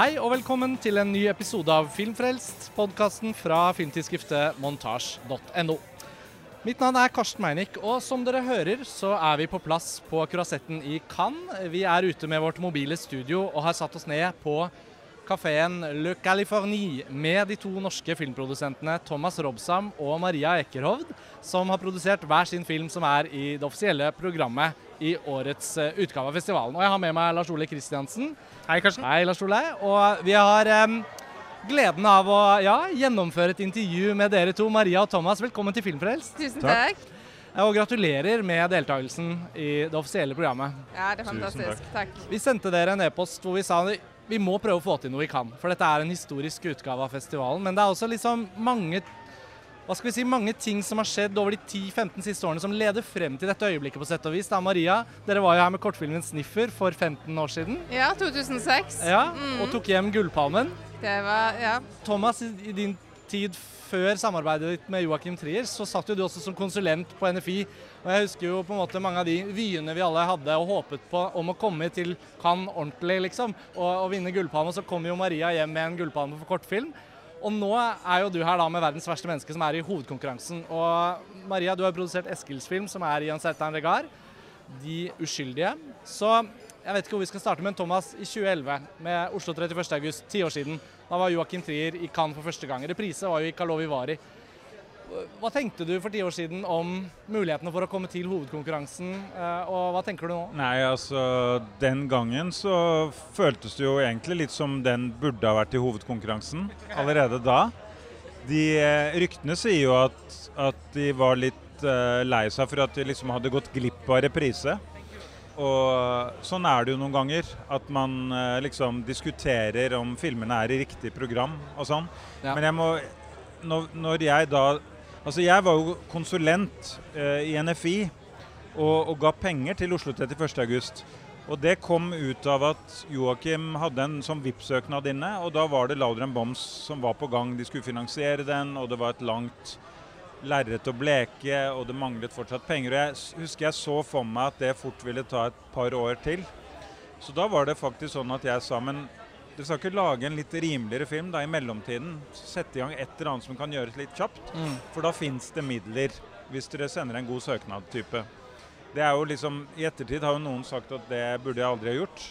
Hei og velkommen til en ny episode av Filmfrelst, podkasten fra filmtidsskriftet montasj.no. Mitt navn er Karsten Meinick, og som dere hører, så er vi på plass på Kurasetten i Cannes. Vi er ute med vårt mobile studio og har satt oss ned på kafeen Le Californie med de to norske filmprodusentene Thomas Robsam og Maria Ekerhovd, som har produsert hver sin film som er i det offisielle programmet i årets eh, utgave av festivalen. Og jeg har med meg Lars Ole Kristiansen. Hei, Karsten. Hei, Lars Ole. Og vi har um, gleden av å ja, gjennomføre et intervju med dere to, Maria og Thomas. Velkommen til Filmfrelst. Tusen Takk. takk. Og gratulerer med deltakelsen i det offisielle programmet. Ja, det er fantastisk. Takk. Vi sendte dere en e-post hvor vi sa vi må prøve å få til noe vi kan. For dette er en historisk utgave av festivalen. Men det er også liksom mange hva skal vi si, mange ting som har skjedd over de 10-15 siste årene som leder frem til dette øyeblikket på sett og vis. Da, Maria, dere var jo her med kortfilmen 'Sniffer' for 15 år siden. Ja, 2006. Ja, Mm. Og tok hjem Gullpalmen. Det var Ja. Thomas, i i din tid før samarbeidet ditt med Joakim Trier, så satt jo du også som konsulent på NFI. Og jeg husker jo på en måte mange av de vyene vi alle hadde og håpet på om å komme til Cannes ordentlig, liksom, og, og vinne Gullpalme. Så kom jo Maria hjem med en gullpalme for kortfilm. Og nå er jo du her da med verdens verste menneske, som er i hovedkonkurransen. Og Maria, du har produsert Eskils film, som er i Un certain regard. De uskyldige. Så jeg vet ikke hvor vi skal starte, men Thomas, i 2011, med Oslo 31. august, ti år siden, da var Joakim Trier i Cannes for første gang. Reprise var jo i Karlovy Vary. Hva tenkte du for ti år siden om mulighetene for å komme til hovedkonkurransen, eh, og hva tenker du nå? Nei, altså Den gangen så føltes det jo egentlig litt som den burde ha vært i hovedkonkurransen allerede da. De eh, Ryktene sier jo at, at de var litt eh, lei seg for at de liksom hadde gått glipp av reprise. Og sånn er det jo noen ganger. At man eh, liksom diskuterer om filmene er i riktig program og sånn. Ja. Men jeg må når, når jeg da Altså jeg var jo konsulent eh, i NFI og, og ga penger til Oslo 31.8. Og det kom ut av at Joakim hadde en sånn VIP-søknad inne, og da var det Laudren Boms som var på gang. De skulle finansiere den, og det var et langt lerret å bleke, og det manglet fortsatt penger. Og jeg husker jeg så for meg at det fort ville ta et par år til. Så da var det faktisk sånn at jeg sa men du skal ikke lage en litt rimeligere film da i mellomtiden. Sette i gang et eller annet som kan gjøres litt kjapt. Mm. For da fins det midler, hvis dere sender en god søknad-type. Det er jo liksom, I ettertid har jo noen sagt at det burde jeg aldri ha gjort.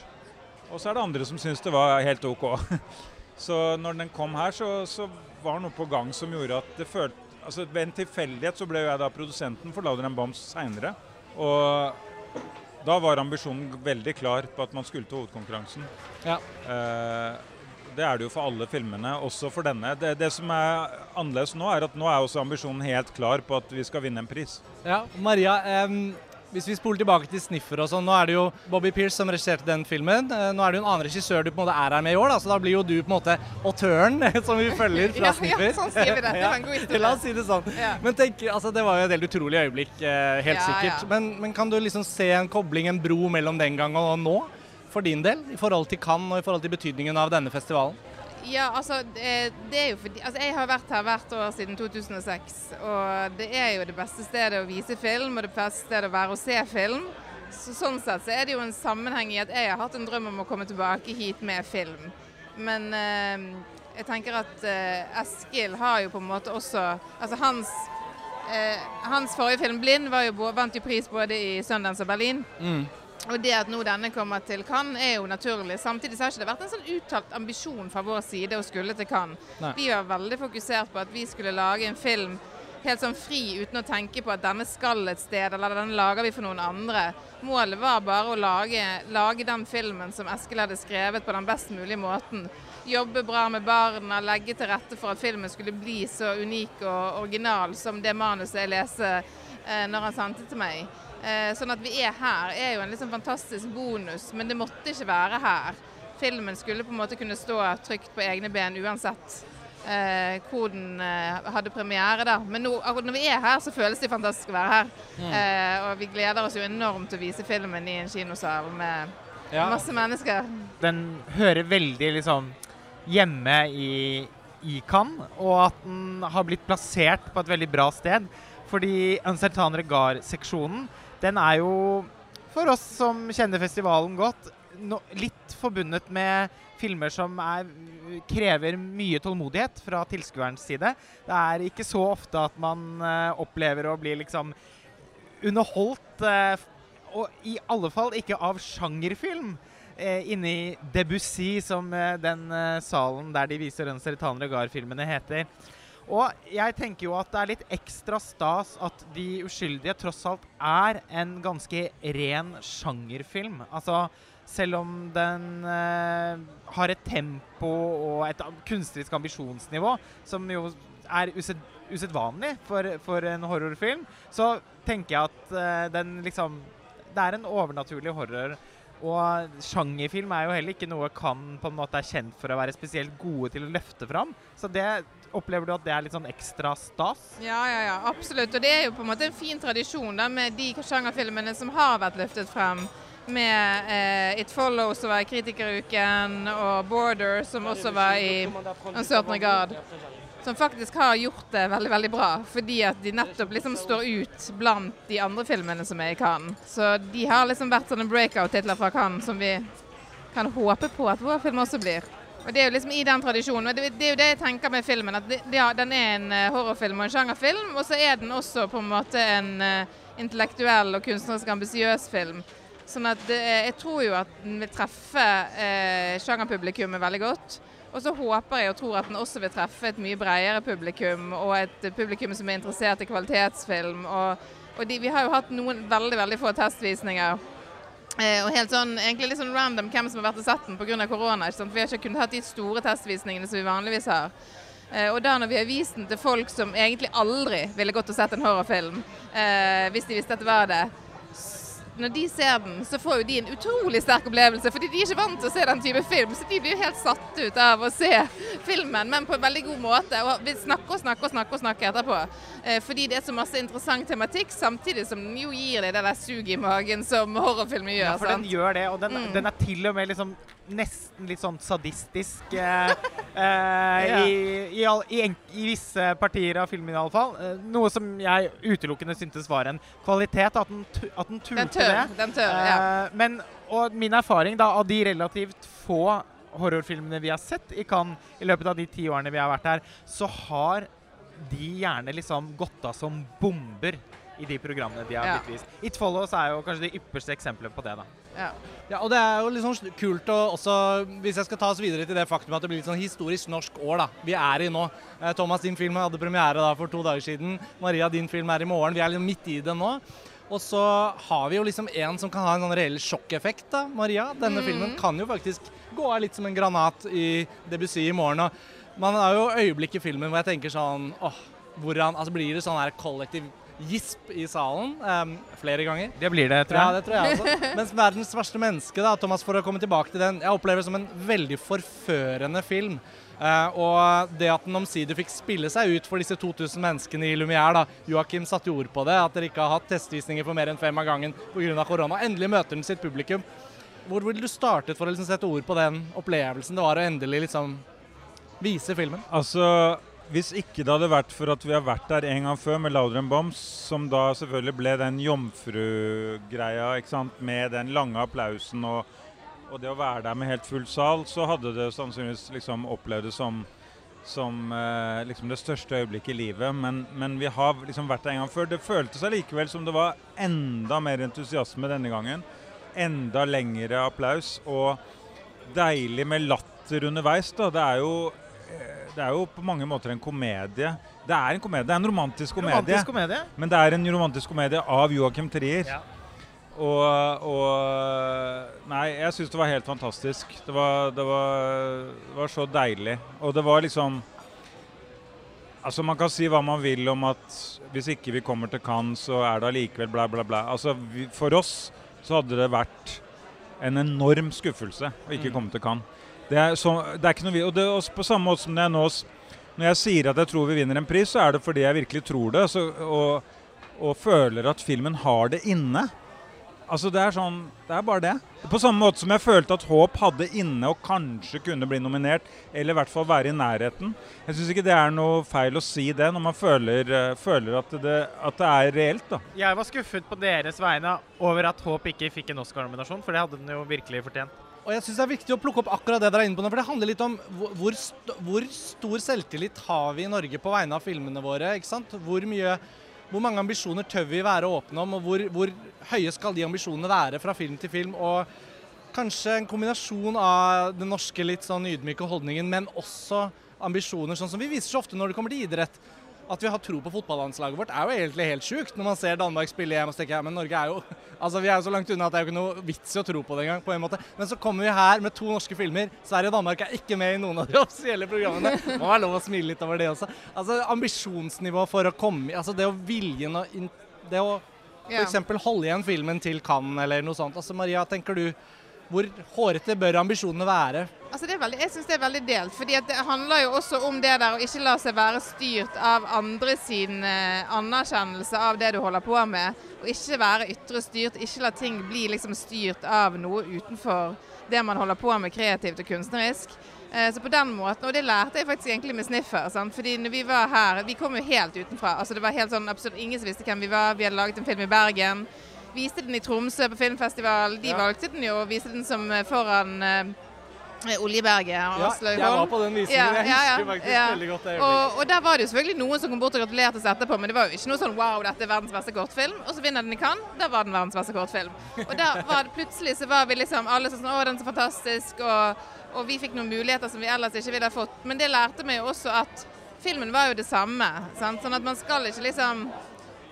Og så er det andre som syns det var helt OK. Så når den kom her, så, så var det noe på gang som gjorde at det følte altså Ved en tilfeldighet så ble jo jeg da produsenten for Louder Bombs seinere. Og da var ambisjonen veldig klar på at man skulle til hovedkonkurransen. Ja. Eh, det er det jo for alle filmene, også for denne. Det, det som er annerledes nå, er at nå er også ambisjonen helt klar på at vi skal vinne en pris. Ja, Maria, em, hvis vi spoler tilbake til Sniffer og sånn, nå er det jo Bobby Pierce som regisserte den filmen. Eh, Nå er det jo en annen regissør du på en måte er her med i år, da, så da blir jo du på en måte autøren som vi følger fra Ja, ja, sånn sier vi det. Det var en god historie. La oss si det sånn. Ja. Men tenk, altså det var jo et helt utrolig øyeblikk, eh, helt Ja, sikkert. Men, men kan du liksom se en kobling, en bro mellom den gang og nå? For din del, i forhold til Cannes og i forhold til betydningen av denne festivalen? Ja, altså det, er jo fordi Altså jeg har vært her hvert år siden 2006. Og det er jo det beste stedet å vise film, og det beste stedet å være og se film. Så, sånn sett så er det jo en sammenheng i at jeg har hatt en drøm om å komme tilbake hit med film. Men eh, jeg tenker at eh, Eskil har jo på en måte også Altså hans eh, Hans forrige film 'Blind' jo, vant jo pris både i Sundance og Berlin. Mm. Og det at nå denne kommer til Cannes er jo naturlig. Samtidig så har ikke det vært en sånn uttalt ambisjon fra vår side å skulle til Cannes. Nei. Vi var veldig fokusert på at vi skulle lage en film helt sånn fri uten å tenke på at denne skal et sted, eller denne lager vi for noen andre. Målet var bare å lage, lage den filmen som Eskil hadde skrevet på den best mulige måten. Jobbe bra med barna, legge til rette for at filmen skulle bli så unik og original som det manuset jeg leste eh, når han sendte til meg. Eh, sånn at vi er her er jo en sånn fantastisk bonus, men det måtte ikke være her. Filmen skulle på en måte kunne stå trygt på egne ben uansett eh, hvor den eh, hadde premiere. da. Men nå, når vi er her, så føles det fantastisk å være her. Eh, og vi gleder oss jo enormt til å vise filmen i en kinosal med Ja. masse mennesker. den hører veldig liksom hjemme i, i Cannes, og at den har blitt plassert på et veldig bra sted. Fordi Uncertain Regard-seksjonen, den er jo for oss som kjenner festivalen godt, no, litt forbundet med filmer som er, krever mye tålmodighet fra tilskuerens side. Det er ikke så ofte at man uh, opplever å bli liksom underholdt, uh, og i alle fall ikke av sjangerfilm. Uh, inne i Debussy, som den salen der de viser den Seritan Regar-filmene heter. Og jeg tenker jo at det er litt ekstra stas at De uskyldige tross alt er en ganske ren sjangerfilm. Altså, selv om den eh, har et tempo og et kunstnerisk ambisjonsnivå som jo er used usedvanlig for, for, en horrorfilm, så tenker jeg at eh, den liksom Det er en overnaturlig horror. Og sjangerfilm er jo heller ikke noe kan på en måte er kjent for å være spesielt gode til å løfte fram. Så det Opplever du at det er litt sånn ekstra stas? Ja, ja, ja, absolutt. Og det er jo på en måte en fin tradisjon da, med de sjangerfilmene som har vært løftet frem. Med eh, It Follows, som var i Kritikeruken, og Border, som også var i Uncertain Regard. Som faktisk har gjort det veldig veldig bra, fordi at de nettopp liksom står ut blant de andre filmene som er i Cannes. Så de har liksom vært sånne breakout-titler fra Cannes som vi kan håpe på at vår film også blir. Og Det er jo liksom i den tradisjonen. og Det, det er jo det jeg tenker med filmen. at det, ja, Den er en uh, horrorfilm og en sjangerfilm, og så er den også på en måte en uh, intellektuell og kunstnerisk ambisiøs film. Sånn at uh, Jeg tror jo at den vil treffe sjangerpublikummet veldig godt. Og så håper jeg og tror at den også vil treffe et mye bredere publikum, og et publikum som er interessert i kvalitetsfilm. Og, og de, vi har jo hatt noen veldig, veldig få testvisninger. Eh, og helt sånn, egentlig litt sånn random hvem som har vært og sett den pga. korona. For vi har ikke kunnet hatt de store testvisningene som vi vanligvis har. Eh, og da når vi har vist den til folk som egentlig aldri ville gått og sett en horrorfilm, eh, hvis de visste at det var det, når de ser den, så får jo de en utrolig sterk opplevelse. Fordi de er ikke vant til å se den type film, så de blir jo helt satt ut av å se filmen, men på en veldig god måte. Og vil snakke og snakke og snakke og snakke etterpå. Eh, fordi det er så masse interessant tematikk, samtidig som den jo gir deg det der suget i magen som horrorfilmer gjør. Ja, for sant? den gjør det, og den, mm. den er til og med liksom nesten litt sånn sadistisk eh, eh, ja. i, i, all, i, i, visse partier av filmen, iallfall. Eh, noe som jeg utelukkende syntes var en kvalitet. At den, at den turte den tør, det. Den tør, ja. Eh, men, og min erfaring da, av de relativt få horrorfilmene vi har sett i Cannes i løpet av de ti årene vi har vært her, så har de gjerne liksom gått av som bomber i de programmene de har ja. blitt vist. It Follows er jo kanskje det ypperste eksempelet på det. da. Ja. ja. og det er jo litt sånn kult å også, hvis jeg skal ta oss videre til det faktum at det blir litt sånn historisk norsk år da, vi er i nå. Eh, Thomas, din film hadde premiere da for to dager siden. Maria, din film er i morgen. Vi er liksom midt i det nå. Og så har vi jo liksom en som kan ha en sånn reell sjokkeffekt. da, Maria. Denne mm. filmen kan jo faktisk gå av litt som en granat i Debussy i morgen. og Man har jo øyeblikk i filmen hvor jeg tenker sånn åh, hvordan, altså Blir det sånn her kollektiv gisp i salen um, flere ganger. Det blir det, tror jeg. Ja, det tror jeg også. Mens 'Verdens verste menneske', da, Thomas, for å komme tilbake til den, jeg opplever som en veldig forførende film. Uh, og det at den omsider fikk spille seg ut for disse 2000 menneskene i Lumière da. Joakim satte jo ord på det, at dere ikke har hatt testvisninger for mer enn fem av gangen pga. korona. Endelig møter den sitt publikum. Hvor ville du startet for å liksom sette ord på den opplevelsen det var å endelig liksom vise filmen? Altså, hvis ikke det hadde vært for at vi har vært der en gang før med Louder Bombs, som da selvfølgelig ble den jomfrugreia med den lange applausen og, og, det å være der med helt full sal, så hadde det sannsynligvis liksom opplevd det som, som eh, liksom det største øyeblikket i livet. Men, men, vi har liksom vært der en gang før. Det føltes allikevel som det var enda mer entusiasme denne gangen. Enda lengre applaus og deilig med latter underveis. da. Det er jo det er jo på mange måter en komedie. Det er en komedie, det er en romantisk komedie. Romantisk komedie. Men det er en romantisk komedie av Joachim Trier. Ja. Og, og, Nei, jeg syns det var helt fantastisk. Det var, det, var, det var, så deilig. Og det var liksom Altså, Man kan si hva man vil om at hvis ikke vi kommer til Cannes, så er det allikevel bla, bla, bla. Altså, vi, For oss så hadde det vært en enorm skuffelse å ikke mm. komme til Cannes. Det er, så, det er ikke noe og det er På samme måte som det er nå Når jeg sier at jeg tror vi vinner en pris, så er det fordi jeg virkelig tror det. Så, og, og, føler at filmen har det inne. Altså Det er sånn, det er bare det. På samme måte som jeg følte at Håp hadde inne og kanskje kunne bli nominert, eller i hvert fall være i nærheten. Jeg syns ikke det er noe feil å si det, når man føler, uh, føler at, det, at, det, er reelt. da. Jeg var skuffet på deres vegne over at Håp ikke fikk en Oscar-nominasjon, for det hadde den jo virkelig fortjent. Og jeg syns det er viktig å plukke opp akkurat det dere er inne på nå. For det handler litt om hvor, st hvor stor selvtillit har vi i Norge på vegne av filmene våre? ikke sant? Hvor, mye, hvor mange ambisjoner tør vi være åpne om, og hvor, hvor høye skal de ambisjonene være fra film til film? Og kanskje en kombinasjon av den norske litt sånn ydmyke holdningen, men også ambisjoner, sånn som vi viser så ofte når det kommer til idrett at vi har tro på fotballandslaget vårt, er jo egentlig helt sjukt. Når man ser Danmark spille hjem og tenker jeg, men Norge er jo altså vi er jo så langt unna at det er jo ikke noe vits i å tro på det engang. på en måte. Men så kommer vi her med to norske filmer. Sverige og Danmark er ikke med i noen av de offisielle programmene. Må være lov å smile litt over det også. Altså Ambisjonsnivå for å komme altså Det å viljen og Det å f.eks. holde igjen filmen til Cannes eller noe sånt. Altså Maria, tenker du hvor hårete bør ambisjonene være? Altså veldig, jeg syns det er veldig delt. fordi Det handler jo også om det der å ikke la seg være styrt av andre sin eh, anerkjennelse av det du holder på med. Og ikke være ytre styrt. Ikke la ting bli liksom styrt av noe utenfor det man holder på med kreativt og kunstnerisk. Eh, så på den måten, Og det lærte jeg faktisk egentlig med Sniffer. Sant? fordi når vi var her, vi kom jo helt utenfra. altså det var helt sånn absolutt Ingen som visste hvem vi var. Vi hadde laget en film i Bergen. Viste den i Tromsø på filmfestival. De ja. valgte den jo og viste den som eh, foran uh, Oljeberget ja, Jeg var på den visningen. Ja, jeg husker faktisk veldig godt det og, og, der var det jo selvfølgelig noen som kom bort og gratulerte oss etterpå, men det var jo ikke noe sånn wow, dette er verdens beste kortfilm. Og så vinner den i Cannes. Da var den verdens beste kortfilm. Og da var det plutselig så var vi liksom alle sånn Å, den er så fantastisk. Og, og vi fikk noen muligheter som vi ellers ikke ville ha fått. Men det lærte meg jo også at filmen var jo det samme. Sant? Sånn at man skal ikke liksom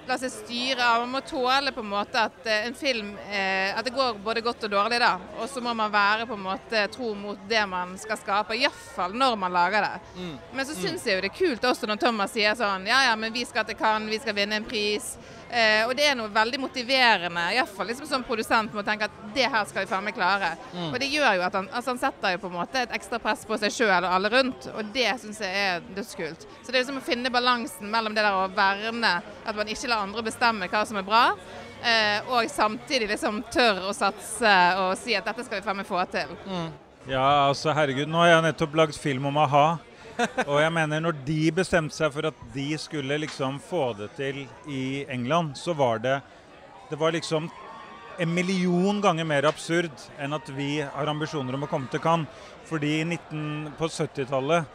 la seg styre av. Man må tåle på en måte at eh, en film eh, at det går både godt og dårlig. da. Og så må man være på en måte tro mot det man skal skape, iallfall når man lager det. Mm. Men så syns mm. jeg jo det er kult også når Thomas sier sånn Ja ja, men vi skal til Cannes, vi skal vinne en pris. Eh, og det er noe veldig motiverende, iallfall liksom som produsent, med å tenke at det her skal vi faen meg klare. Mm. Og det gjør jo at han, altså han setter jo på en måte et ekstra press på seg sjøl og alle rundt, og det syns jeg er dødskult. Så det er liksom å finne balansen mellom det der å verne, at man ikke lar andre bestemme hva som er bra, eh, og samtidig liksom tør å satse og si at dette skal vi faen meg få til. Mm. Ja, altså herregud, nå har jeg nettopp lagd film om a-ha. Og jeg mener, når de bestemte seg for at de skulle liksom få det til i England, så var det Det var liksom en million ganger mer absurd enn at vi har ambisjoner om å komme til Cannes. Fordi 19, på 70-tallet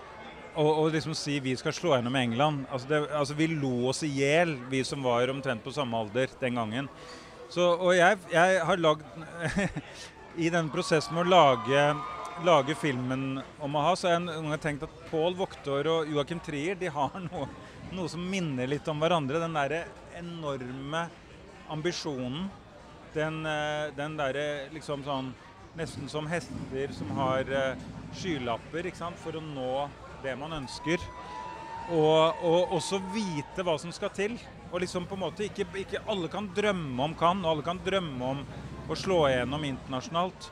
å liksom si vi skal slå gjennom i England altså, det, altså Vi lo oss i hjel, vi som var omtrent på samme alder den gangen. Så, og jeg, jeg har lagd I den prosessen med å lage lage filmen om å ha, så har jeg tenkt at Pål Voktor og Joakim Trier de har noe, noe, som minner litt om hverandre. Den derre enorme ambisjonen. Den, eh, den derre liksom sånn Nesten som hester som har uh, skylapper ikke sant, for å nå det man ønsker. Og, og også vite hva som skal til. Og liksom på en måte ikke, ikke alle kan drømme om kan, og alle kan drømme om å slå igjennom internasjonalt.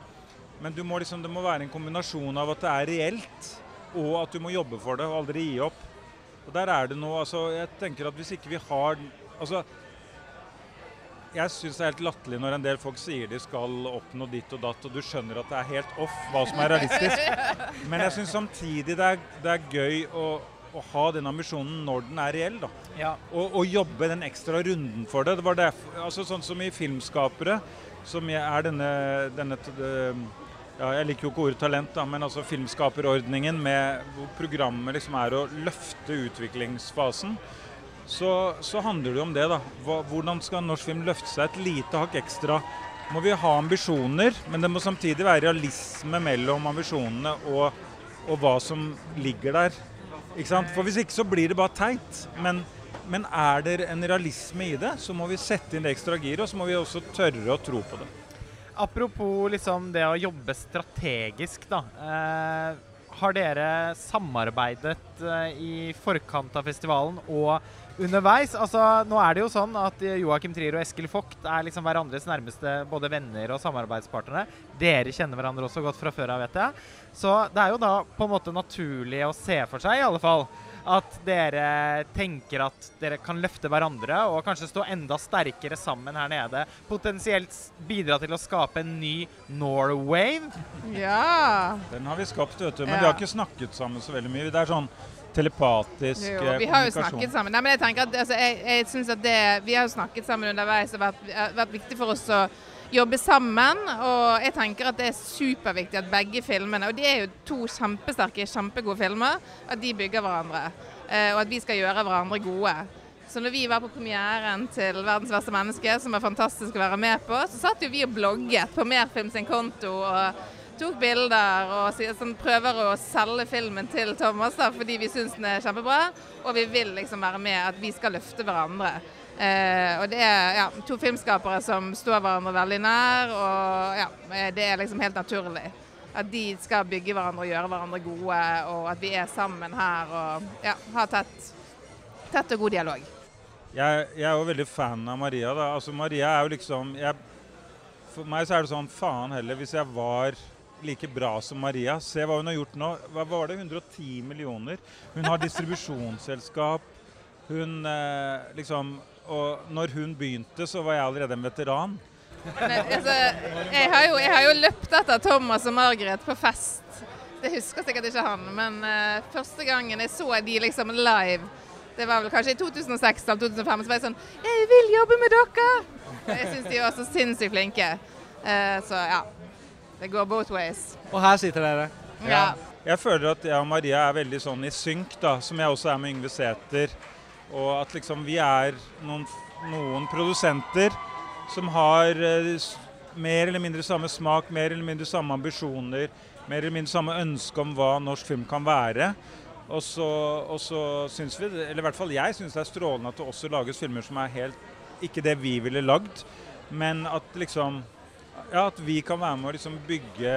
Men må liksom, det må være en kombinasjon av at det er reelt, og at du må jobbe for det og aldri gi opp. Og der er det noe altså, Jeg tenker at hvis ikke vi har altså, Jeg syns det er helt latterlig når en del folk sier de skal oppnå ditt og datt, og du skjønner at det er helt off hva som er realistisk. Men jeg syns samtidig det er, det er gøy å, å, ha den ambisjonen når den er reell. da. Ja. Og, og, jobbe den ekstra runden for det. Det var derfor, altså Sånn som i Filmskapere, som er denne, denne ja, Jeg liker jo ikke ordet talent, da, men altså filmskaperordningen med hvor programmet liksom er å løfte utviklingsfasen. Så, så handler det om det. da. Hvordan skal norsk film løfte seg et lite hakk ekstra? Må vi ha ambisjoner, men det må samtidig være realisme mellom ambisjonene og, og hva som ligger der. Ikke sant? For Hvis ikke så blir det bare teit. Men, men er det en realisme i det, så må vi sette inn det ekstra giret, og så må vi også tørre å tro på det. Apropos liksom det å jobbe strategisk, da. Eh, har dere samarbeidet eh, i forkant av festivalen og underveis? Altså, nå er det jo sånn at Joakim Trier og Eskil Vogt er liksom hverandres nærmeste både venner og samarbeidspartnere. Dere kjenner hverandre også godt fra før av, vet jeg. Så det er jo da på en måte naturlig å se for seg, i alle fall at dere tenker at dere kan løfte hverandre og kanskje stå enda sterkere sammen her nede. Potensielt bidra til å skape en ny Norwave. Ja. Den har vi skapt, vet du. Men ja. vi har ikke snakket sammen så veldig mye. Det er sånn telepatisk jo, Vi har jo snakket sammen. Nei, men jeg tenker at, altså, jeg, jeg synes at det, Vi har jo snakket sammen underveis og vært, vært viktig for oss å jobbe sammen. Og jeg tenker at det er superviktig at begge filmene, og de er jo to kjempesterke, kjempegode filmer, at de bygger hverandre. Eh, og at vi skal gjøre hverandre gode. Så når vi var på premieren til 'Verdens verste menneske', som er fantastisk å være med på, så satt jo vi og blogget på Merfilm sin konto. og tok bilder og sånn, prøver å selge filmen til Thomas da, fordi vi syns den er kjempebra. Og vi vil liksom være med at vi skal løfte hverandre. Eh, og det er ja, to filmskapere som står hverandre veldig nær, og ja, det er liksom helt naturlig. At de skal bygge hverandre og gjøre hverandre gode, og at vi er sammen her og ja, har tett, tett og god dialog. Jeg, jeg, er jo veldig fan av Maria. da. Altså Maria er jo liksom jeg, For meg så er det sånn faen heller hvis jeg var like bra som Maria. Se hva hun har gjort nå. Hva var det? 110 millioner. Hun har distribusjonsselskap. Hun eh, liksom og når hun begynte, så var jeg allerede en veteran. Men, altså, jeg, har jo, jeg, har jo, løpt etter Thomas og Margaret på fest. Det husker sikkert ikke han, men uh, første gangen jeg så de liksom live, det var vel kanskje i 2006 eller 2005, så var jeg sånn Jeg vil jobbe med dere! Jeg syns de var så sinnssykt flinke. Uh, så ja. Det går both ways. Og her sitter dere. Ja. ja. Jeg føler at jeg og Maria er veldig sånn i synk, da, som jeg også er med Yngve Sæter. Og at liksom vi er noen, noen produsenter som har eh, mer eller mindre samme smak, mer eller mindre samme ambisjoner, mer eller mindre samme ønske om hva norsk film kan være. Og så, og så syns vi, eller i hvert fall jeg syns det er strålende at det også lages filmer som er helt ikke det vi ville lagd, men at liksom Ja, at vi kan være med å liksom bygge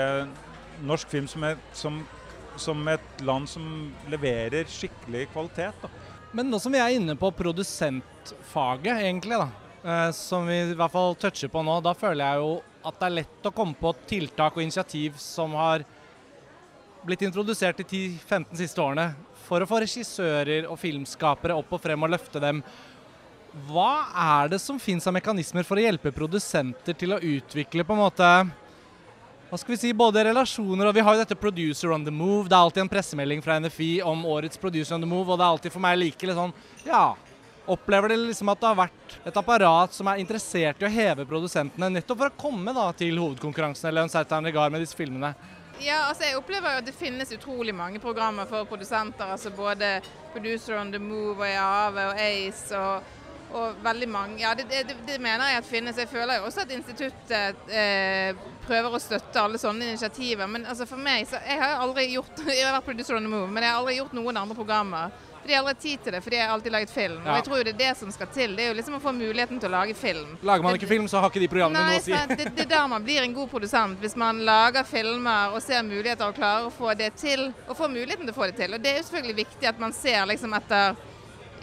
norsk film som et, som, som et land som leverer skikkelig kvalitet. da. Men nå som vi er inne på produsentfaget, egentlig, da, eh, som vi i hvert fall toucher på nå, da føler jeg jo at det er lett å komme på tiltak og initiativ som har blitt introdusert de 10-15 siste årene for å få regissører og filmskapere opp og frem og løfte dem. Hva er det som finnes av mekanismer for å hjelpe produsenter til å utvikle på en måte hva skal vi si, både relasjoner og Vi har jo dette Producer on the Move. Det er alltid en pressemelding fra NFI om årets Producer on the Move, og det er alltid for meg like litt sånn Ja. Opplever det liksom at det har vært et apparat som er interessert i å heve produsentene, nettopp for å komme da til hovedkonkurransen eller en Certain Regard med disse filmene? Ja, altså jeg opplever jo at det finnes utrolig mange programmer for produsenter. altså Både Producer on the Move og EAVE og ACE og og veldig mange Ja, det, det, det, mener jeg at finnes. Jeg føler jo også at instituttet eh, prøver å støtte alle sånne initiativer. Men altså for meg så Jeg har aldri gjort Jeg har vært producer on the move, men jeg har aldri gjort noen andre programmer. Fordi jeg har aldri tid til det, fordi jeg har alltid laget film. Ja. Og jeg tror jo det er det som skal til. Det er jo liksom å få muligheten til å lage film. Lager man ikke film, så har ikke de programmene noe å si. det, det er der man blir en god produsent. Hvis man lager filmer og ser muligheter og klarer å få det til. Og får muligheten til å få det til. Og det er jo selvfølgelig viktig at man ser liksom etter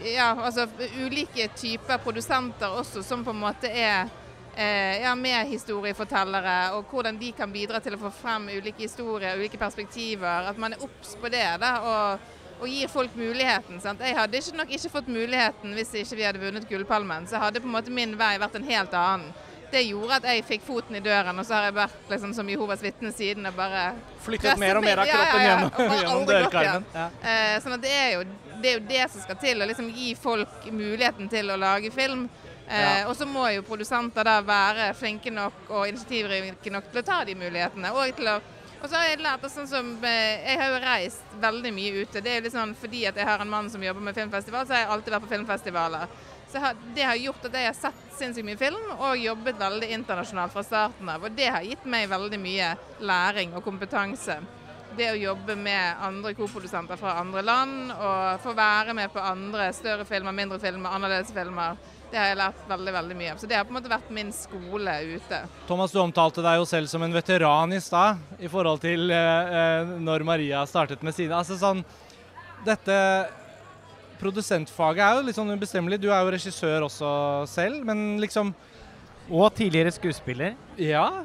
ja, altså, ulike typer produsenter også, som på en måte er eh, ja, medhistoriefortellere, og hvordan de kan bidra til å få frem ulike historier, ulike perspektiver. At man er obs på det da, og, og, gir folk muligheten. Sant? Jeg hadde ikke nok ikke fått muligheten hvis ikke vi hadde vunnet Gullpalmen. Så hadde på en måte min vei vært en helt annen det gjorde at jeg fikk foten i døren, og så har jeg vært liksom, som Jehovas vitne siden og bare Flyttet mer og mer kroppen ja, ja, ja. gjennom, dørkarmen. Ja. Eh, sånn at det er, jo, det er, jo, det som skal til, å liksom gi folk muligheten til å lage film. Eh, og så må jo produsenter da være flinke nok og initiativrike nok til å ta de mulighetene. Og, til å, og så har jeg lært sånn som eh, Jeg har jo reist veldig mye ute. Det er jo litt sånn fordi at jeg har en mann som jobber med filmfestival, så har jeg alltid vært på filmfestivaler. Så det har gjort at jeg har sett sinnssykt mye film og jobbet veldig internasjonalt fra starten av. Og det har gitt meg veldig mye læring og kompetanse. Det å jobbe med andre koprodusenter fra andre land og få være med på andre større filmer, mindre filmer, annerledes filmer. Det har jeg lært veldig veldig mye av. Så det har på en måte vært min skole ute. Thomas, du omtalte deg jo selv som en veteran i stad i forhold til eh, eh når Maria startet med sine. Altså sånn, dette produsentfaget er jo litt sånn ubestemmelig. Du er jo regissør også selv, men liksom Og tidligere skuespiller. Ja.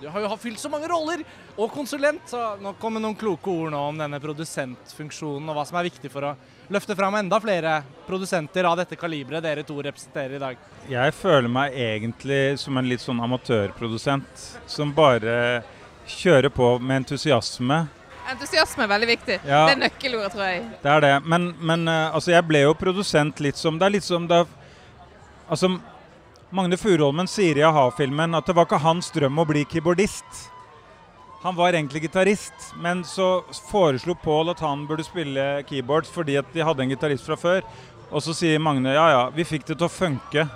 Du har jo fylt så mange roller! Og konsulent. Så nå kommer noen kloke ord nå om denne produsentfunksjonen og hva som er viktig for å løfte fram enda flere produsenter av dette kaliberet dere to representerer i dag. Jeg føler meg egentlig som en litt sånn amatørprodusent som bare kjører på med entusiasme Entusiasme er veldig viktig. Ja, det er nøkkelordet, tror jeg. Det er det. Men, men uh, altså, jeg ble jo produsent litt som Det er litt som da Altså, Magne Furuholmen sier i a-ha-filmen at det var ikke hans drøm å bli keyboardist. Han var egentlig gitarist, men så foreslo Pål at han burde spille keyboards fordi at de hadde en gitarist fra før. Og så sier Magne ja ja, vi fikk det til å funke.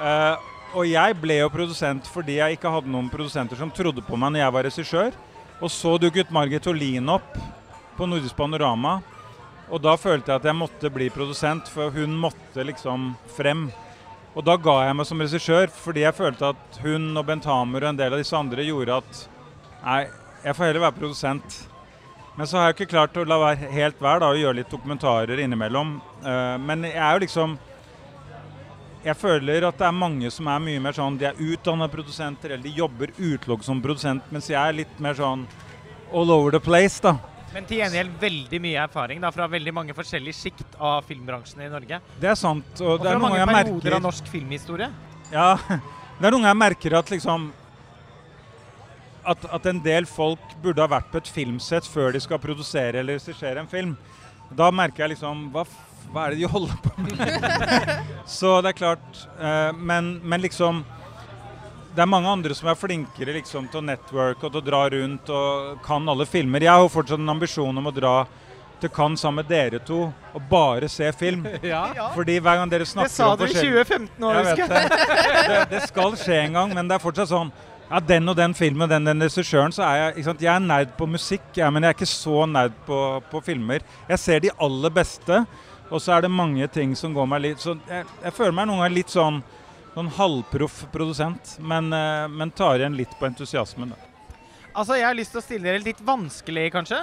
Uh, og jeg ble jo produsent fordi jeg ikke hadde noen produsenter som trodde på meg når jeg var regissør. Og så dukket Margit Olin opp på Nordisk Panorama. Og da følte jeg at jeg måtte bli produsent, for hun måtte liksom frem. Og da ga jeg meg som regissør, fordi jeg følte at hun og Bent Hamer og en del av disse andre gjorde at nei, jeg får heller være produsent. Men så har jeg ikke klart å la være helt være da, og gjøre litt dokumentarer innimellom. Uh, men jeg er jo liksom Jeg føler at det er mange som er mye mer sånn De er utdanna produsenter, eller de jobber utelukkende som produsent, mens jeg er litt mer sånn all over the place, da. Men til gjengjeld veldig mye erfaring da, fra veldig mange forskjellige sjikt av filmbransjen i Norge. Det er sant. Og, Og det fra er noen mange jeg perioder av norsk filmhistorie. Ja, det er noen jeg merker at liksom at, at en del folk burde ha vært på et filmsett før de skal produsere eller regissere en film. Da merker jeg liksom hva, hva er det de holder på med? Så det er klart eh, men, men liksom det er mange andre som er flinkere liksom, til å networke og til å dra rundt og kan alle filmer. Jeg har jo fortsatt en ambisjon om å dra til Cannes sammen med dere to og bare se film. Ja. Fordi hver gang dere snakker... Det sa om du i 2015 òg, husker jeg. det. skal skje en gang, men det er fortsatt sånn ja, den og den filmen, den den regissøren, så er jeg? Jeg er nerd på musikk, ja, men jeg er ikke så nerd på, på filmer. Jeg ser de aller beste, og så er det mange ting som går meg litt Så jeg, jeg føler meg noen ganger litt sånn, sånn halvproff produsent, men, eh, men tar igjen litt på entusiasmen. Da. Altså, Jeg har lyst til å stille dere litt vanskelig kanskje,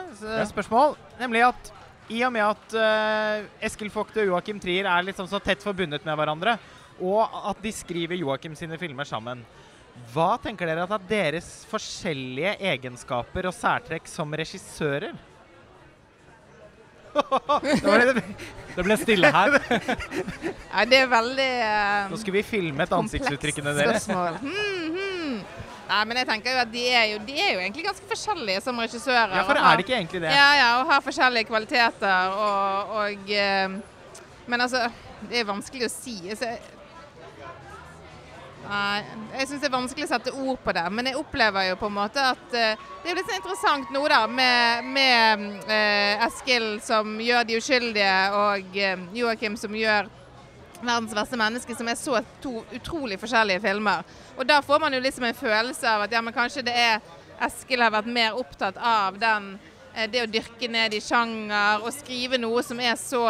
spørsmål. Ja. Nemlig at i og med at uh, Eskil Vogt og Joakim Trier er liksom så tett forbundet med hverandre, og at de skriver Joakim sine filmer sammen, hva tenker dere at er deres forskjellige egenskaper og særtrekk som regissører? Det det, Det ble stille her. Nei, det er veldig eh, nå skulle vi filmet ansiktsuttrykkene deres. Hmm, hmm. Nei, men jeg tenker jo at de er jo, de er jo egentlig ganske forskjellige som regissører. Ja, for er det ikke egentlig det? Ja, ja, og har forskjellige kvaliteter og, og eh, Men altså, det er vanskelig å si. Så Nei, jeg syns det er vanskelig å sette ord på det. Men jeg opplever jo på en måte at eh, det er litt interessant nå, da, med, med eh, Eskil som gjør De uskyldige, og eh, Joakim som gjør Verdens verste menneske, som er så to utrolig forskjellige filmer. Og da får man jo liksom en følelse av at ja, men kanskje det er Eskil har vært mer opptatt av den, det å dyrke ned i sjanger og skrive noe som er så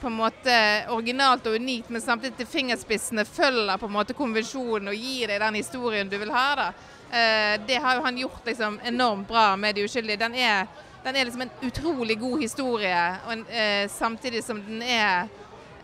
på en måte originalt og unikt, men samtidig til fingerspissene følger på en måte konvensjonen og gir deg den historien du vil ha. da. Eh, det har jo han gjort liksom enormt bra med De uskyldige. Den er, den er liksom en utrolig god historie, en, eh, samtidig som den er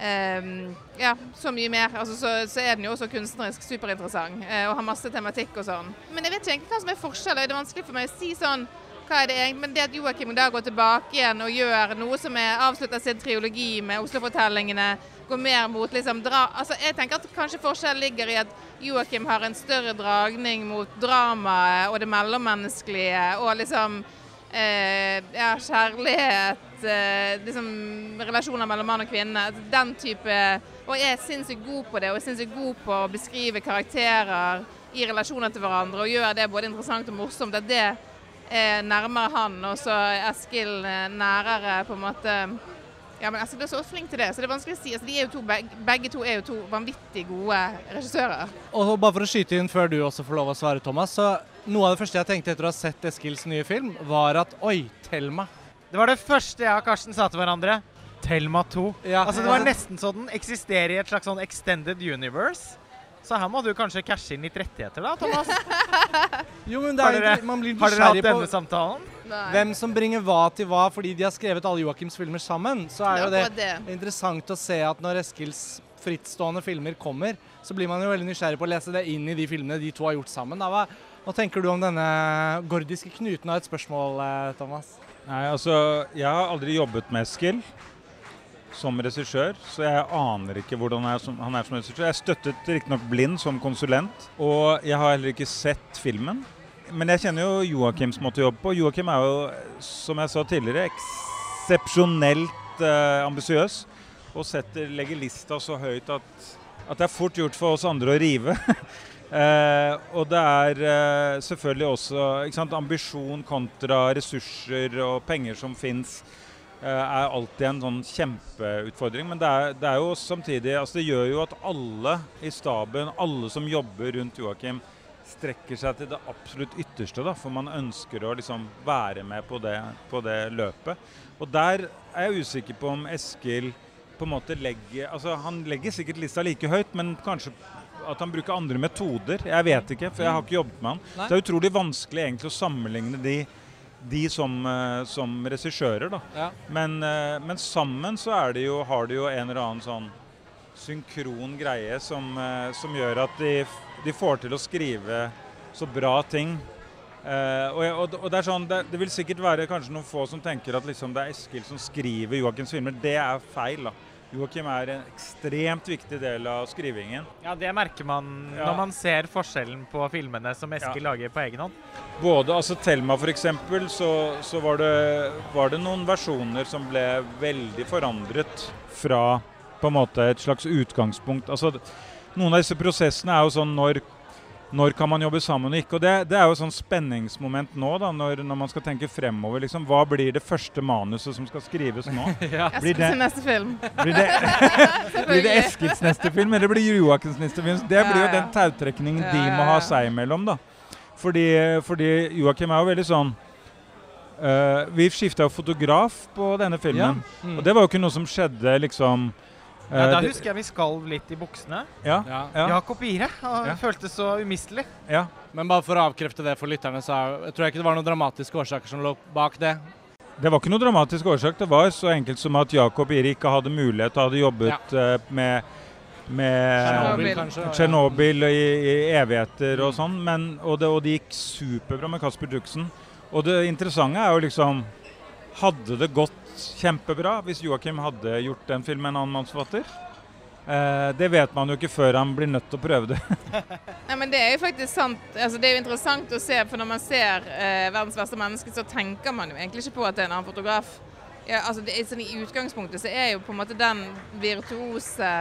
Um, ja, så mye mer. Altså, så, så er den jo også kunstnerisk superinteressant og har masse tematikk og sånn. Men jeg vet ikke egentlig hva som er forskjellen. Det er vanskelig for meg å si sånn hva er det egentlig? Men det at Joakim da går tilbake igjen og gjør noe som er avslutta sin triologi med Oslo-fortellingene, går mer mot liksom dra... Altså, jeg tenker at kanskje forskjellen ligger i at Joakim har en større dragning mot dramaet og det mellommenneskelige og liksom eh, ja, kjærlighet, eh, liksom relasjoner mellom mann og kvinne. Den type Og jeg er sinnssykt god på det, og jeg er sinnssykt god på å beskrive karakterer i relasjoner til hverandre, og gjøre det både interessant og morsomt. At det er nærmere han, og så er Eskil eh, nærere på en måte ja, men Eskil er så flink til det, så det er vanskelig å si. Altså, de er jo to, begge, begge to er jo to vanvittig gode regissører. Og bare for å skyte inn før du også får lov å svare, Thomas. så Noe av det første jeg tenkte etter å ha sett Eskils nye film, var at oi, Thelma. Det var det første jeg og Karsten sa til hverandre. Thelma 2. Ja. Altså, det var nesten så den eksisterer i et slags sånn extended universe. Så her må du kanskje cashe inn litt rettigheter, da, Thomas. Jo, men det er dere- man blir Har dere hatt denne på samtalen? Nei. hvem som bringer hva til hva, fordi de har skrevet alle Joakims filmer sammen. Så er jo det det. interessant å se at når Eskils frittstående filmer kommer, så blir man jo veldig nysgjerrig på å lese det inn i de filmene de to har gjort sammen. Da. Hva, hva tenker du om denne gordiske knuten av et spørsmål, eh, Thomas? Nei, altså, jeg har aldri jobbet med Eskil som regissør, så jeg aner ikke hvordan er som, han er som regissør. Jeg støttet riktignok blind som konsulent, og jeg har heller ikke sett filmen. Men jeg kjenner jo Joakims måte å jobbe på. Joakim er jo, som jeg sa tidligere, eksepsjonelt eh, ambisiøs. Og setter, legger lista så høyt at, at det er fort gjort for oss andre å rive. Eh, og det er eh, selvfølgelig også sant, ambisjon kontra ressurser og penger som fins, er alltid en sånn kjempeutfordring. Men det er, det er jo samtidig altså Det gjør jo at alle i staben, alle som jobber rundt Joakim, strekker seg til det absolutt ytterste. da, For man ønsker å liksom være med på det, på det løpet. Og der er jeg usikker på om Eskil på en måte legger altså Han legger sikkert lista like høyt, men kanskje at han bruker andre metoder. Jeg vet ikke, for jeg har ikke jobbet med han. Nei. Det er utrolig vanskelig egentlig å sammenligne de, de som, eh, som regissører. da. Ja. Men, eh, men sammen så er det jo, har de jo en eller annen sånn synkron greie som, eh, som gjør at de, de får til å skrive så bra ting. Eh, og, og, og det er sånn, det, det vil sikkert være kanskje noen få som tenker at liksom det er Eskil som skriver Joakims filmer. Det er feil. da. Joakim er en ekstremt viktig del av skrivingen. Ja, det merker man Ja. når man ser forskjellen på filmene som Eskil lager på egen hånd. Både altså Thelma f.eks. Så, så var, det, var det noen versjoner som ble veldig forandret fra på en måte et slags utgangspunkt. Altså, noen av disse prosessene er jo sånn når, når kan man jobbe sammen og ikke. Og det, det er jo et sånn spenningsmoment nå, da, når, når man skal tenke fremover. Liksom, hva blir det første manuset som skal skrives nå? Ja. Blir det- neste film. Blir det, blir det Eskils neste film, eller blir Joakims neste film? Det blir jo den tautrekningen de må ha seg imellom, da. Fordi, fordi Joakim er jo veldig sånn uh, Vi skifta jo fotograf på denne filmen. Mm. Og det var jo ikke noe som skjedde liksom Ja, da husker jeg vi skalv litt i buksene. ja, Ja. ja, Jakob Ire. Han Ja. føltes så umistelig. ja. Men bare for å avkrefte det for lytterne, så jeg tror jeg ikke det var noen dramatiske årsaker som lå bak det. Det var ikke noen dramatisk årsak. Det var så enkelt som at Jakob Ire ikke hadde mulighet og hadde jobbet ja. med med Tsjernobyl, i, i evigheter og sånn, men, og, det, og det gikk superbra med Kasper Duxen. Og det interessante er jo liksom Hadde det gått kjempebra hvis Joakim hadde gjort den filmen en annen mannsforfatter? Eh, det vet man jo ikke før han blir nødt til å prøve det. Nei, men Det er jo faktisk sant. Altså, det er jo interessant å se, for når man ser eh, 'Verdens verste menneske', så tenker man jo egentlig ikke på at det er en annen fotograf. Ja, altså, det sånn, I utgangspunktet så er jo på en måte den virtuose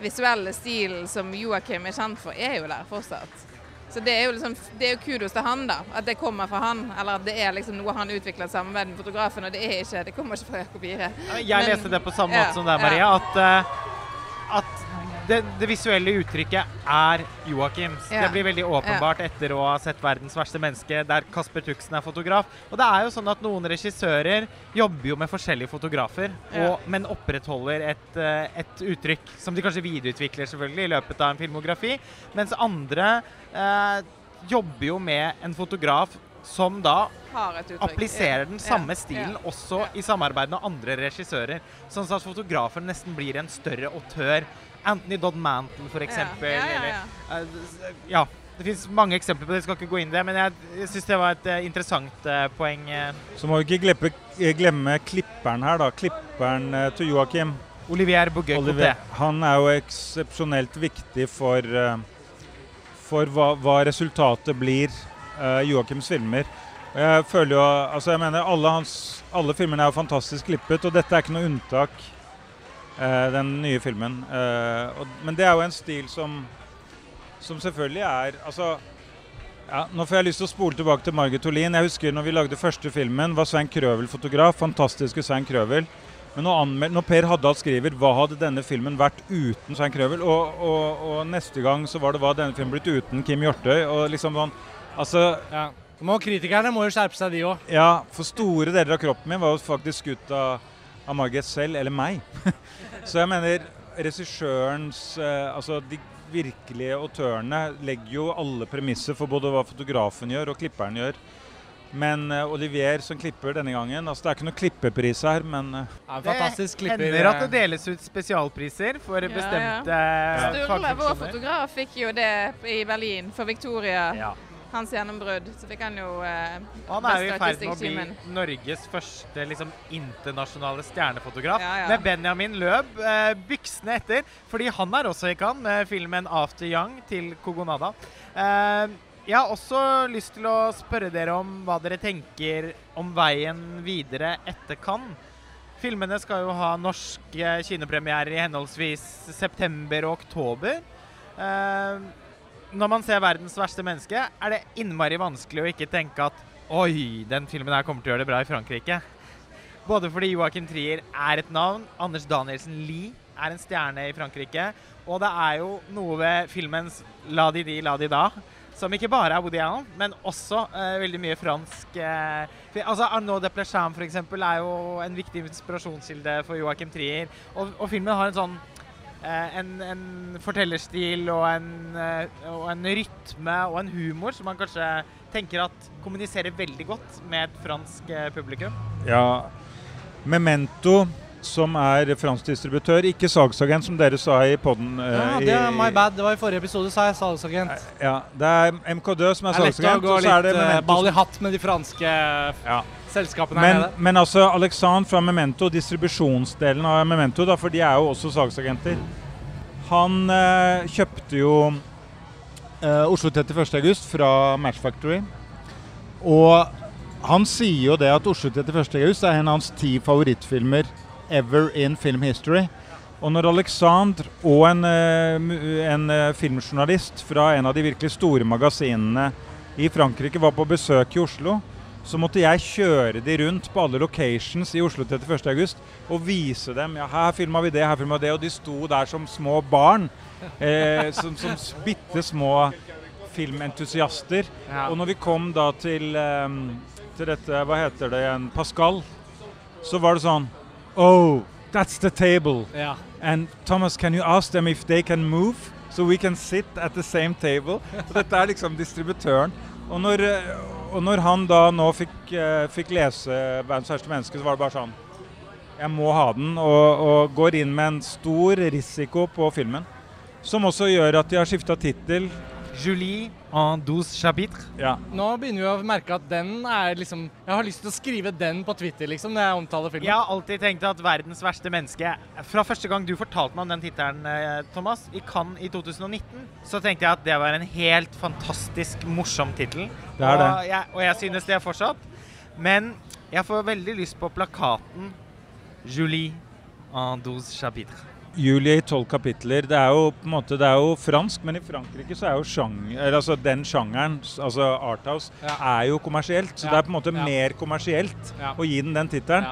visuelle stilen som Joakim er kjent for, er jo der fortsatt. Så det er jo liksom, det er jo kudos til han, da. At det kommer fra han. Eller at det er liksom noe han utvikler sammen med den fotografen. Og det er ikke, det kommer ikke fra Jakob Ire. Jeg Men- leste det på samme ja, måte som deg, ja. Maria. At, eh, at det, det visuelle uttrykket er Joakims. Ja. Det blir veldig åpenbart etter å ha sett 'Verdens verste menneske', der Kasper Tuxen er fotograf. Og det er jo sånn at noen regissører jobber jo med forskjellige fotografer, Ja. og, men opprettholder et, eh, et uttrykk som de kanskje videreutvikler selvfølgelig i løpet av en filmografi, mens andre eh, jobber jo med en fotograf som da appliserer den samme stilen ja. også i samarbeid med andre regissører. Sånn at fotografen nesten blir en større autør. Anthony Dodd Mantle, eksempel. Ja, ja, ja, Eller, ja. eh, ja. Det fins mange eksempler på det, jeg skal ikke gå inn i det. Men jeg, jeg syns det var et eh, interessant eh, poeng. Så må vi ikke glemme, glemme klipperen her, da. Klipperen til Joakim. Olivier Bouguet Oliver, Coté. han er jo eksepsjonelt viktig for, for hva, hva resultatet blir uh, Joakims filmer. Jeg føler jo, altså jeg mener alle, hans, alle filmene er jo fantastisk klippet, og dette er ikke noe unntak, den nye filmen. Eh, og, men det er jo en stil som, som selvfølgelig er altså, ja, Nå får jeg lyst til å spole tilbake til Margit Olin. Jeg husker når vi lagde første filmen, var Svein Krøvel fotograf. Fantastiske Svein Krøvel. Men når, når Per Haddal skriver 'Hva hadde denne filmen vært uten Svein Krøvel?' Og, og, og neste gang så var det 'Hva hadde denne filmen blitt uten Kim Hjortøy?' Og liksom sånn Altså, Ja. Må, kritikerne må jo skjerpe seg, de òg. ja, for store deler av kroppen min var jo faktisk skutt av, av Margit selv, eller meg. så jeg mener regissørens eh, Altså de virkelige autørene legger jo alle premisser for både hva fotografen gjør og klipperen gjør. Men eh, Olivier som klipper denne gangen altså Det er ikke noen klippepris her, men eh, Ja, en fantastisk det hender at det deles ut spesialpriser for Ja, bestemte Sturle, vår fotograf, fikk jo det i Berlin for Victoria. Ja. Hans gjennombrudd. Så fikk han jo eh, han er jo i ferd med å bli Norges første liksom, internasjonale stjernefotograf. Ja, ja. Med Benjamin Løb eh, byksene etter, fordi han er også i Cannes med filmen 'After Young' til Kogonada. Eh, jeg har også lyst til å spørre dere om hva dere tenker om veien videre etter Cannes. Filmene skal jo ha norske kinopremierer i henholdsvis september og oktober. Eh, når man ser 'Verdens verste menneske', er det innmari vanskelig å ikke tenke at Oi, den filmen her kommer til å gjøre det bra i Frankrike. Både fordi Joachim Trier er et navn, Anders Danielsen Lie er en stjerne i Frankrike, og det er jo noe ved filmens 'La di di, la di da' som ikke bare er Woody Allen, men også eh, veldig mye fransk eh, Altså Arnaud de Plecham for eksempel, er jo en viktig inspirasjonskilde for Joachim Trier. Og, og filmen har en sånn en, en fortellerstil og en, eh, og en rytme og en humor som man kanskje tenker at kommuniserer veldig godt med et fransk eh, publikum. Ja, Memento, som er fransk distributør, ikke salgsagent, som dere sa i poden. Ja, det er my bad. Det var i forrige episode, sa jeg salgsagent. Ja, det er MKD som er Det er lett å salgsagent, gå litt eh, ball i hatt med de franske Ja. Selskapene Men, nede. men altså Alexand fra Memento, distribusjonsdelen av Memento, da, for de er jo også salgsagenter, han eh, kjøpte jo eh, Oslo 31. august fra Match Factory. Og han sier jo det at Oslo 31. august er en av hans ti favorittfilmer ever in film history. Og når Alexandre og en, eh, en eh, filmjournalist fra en av de virkelig store magasinene i Frankrike var på besøk i Oslo, så måtte jeg kjøre de rundt på alle locations i Oslo 31. august og vise dem ja, her filma vi det, her filma vi det. Og de sto der som små barn. Eh, som, som bitte små filmentusiaster. Ja. Og når vi kom da til, ehm, til dette, hva heter det igjen, Pascal, så var det sånn Oh, that's the table. Ja. And Thomas, can you ask them if they can move? So we can sit at the same table. Og dette er liksom distributøren. Og når, eh, og når han da nå fikk, eh, fikk lese 'Verdens verste menneske', så var det bare sånn Jeg må ha den. Og, og går inn med en stor risiko på filmen. Som også gjør at de har skifta tittel. Julie en douze chapitres. Ja. Nå begynner vi å merke at den er liksom Jeg har lyst til å skrive den på Twitter, liksom, når jeg omtaler filmen. Jeg har alltid tenkt at 'Verdens verste menneske' Fra første gang du fortalte meg om den tittelen, eh, Thomas, i Cannes i 2019, så tenkte jeg at det var en helt fantastisk morsom tittel. Det er og, jeg, og jeg synes det fortsatt. Men jeg får veldig lyst på plakaten 'Julie en douze chapitres'. Julie i tolv kapitler. Det er jo på en måte, det er jo fransk, men i Frankrike så er jo sjanger, altså den sjangeren, altså Arthouse, Ja. er jo kommersielt. Så Ja, det er på en måte ja. mer kommersielt å gi den den tittelen.